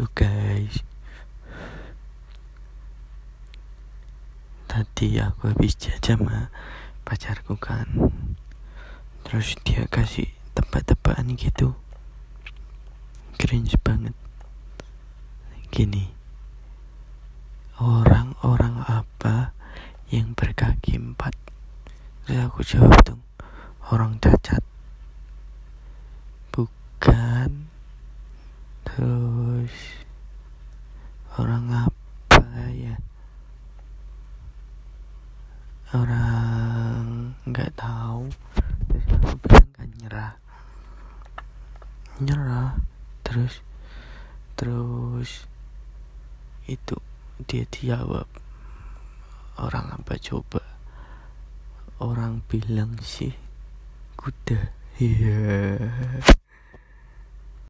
Halo guys. Tadi aku habis jajan sama pacarku kan. Terus dia kasih tebak-tebakan gitu. Cringe banget. Gini. Orang-orang apa yang berkaki empat? Terus aku jawab dong. Orang cacat. Bukan terus orang apa ya orang nggak tahu. Terus aku bilang kan nyerah. Nyerah. Terus terus itu dia jawab orang apa coba? Orang bilang sih kuda. Iya. yeah.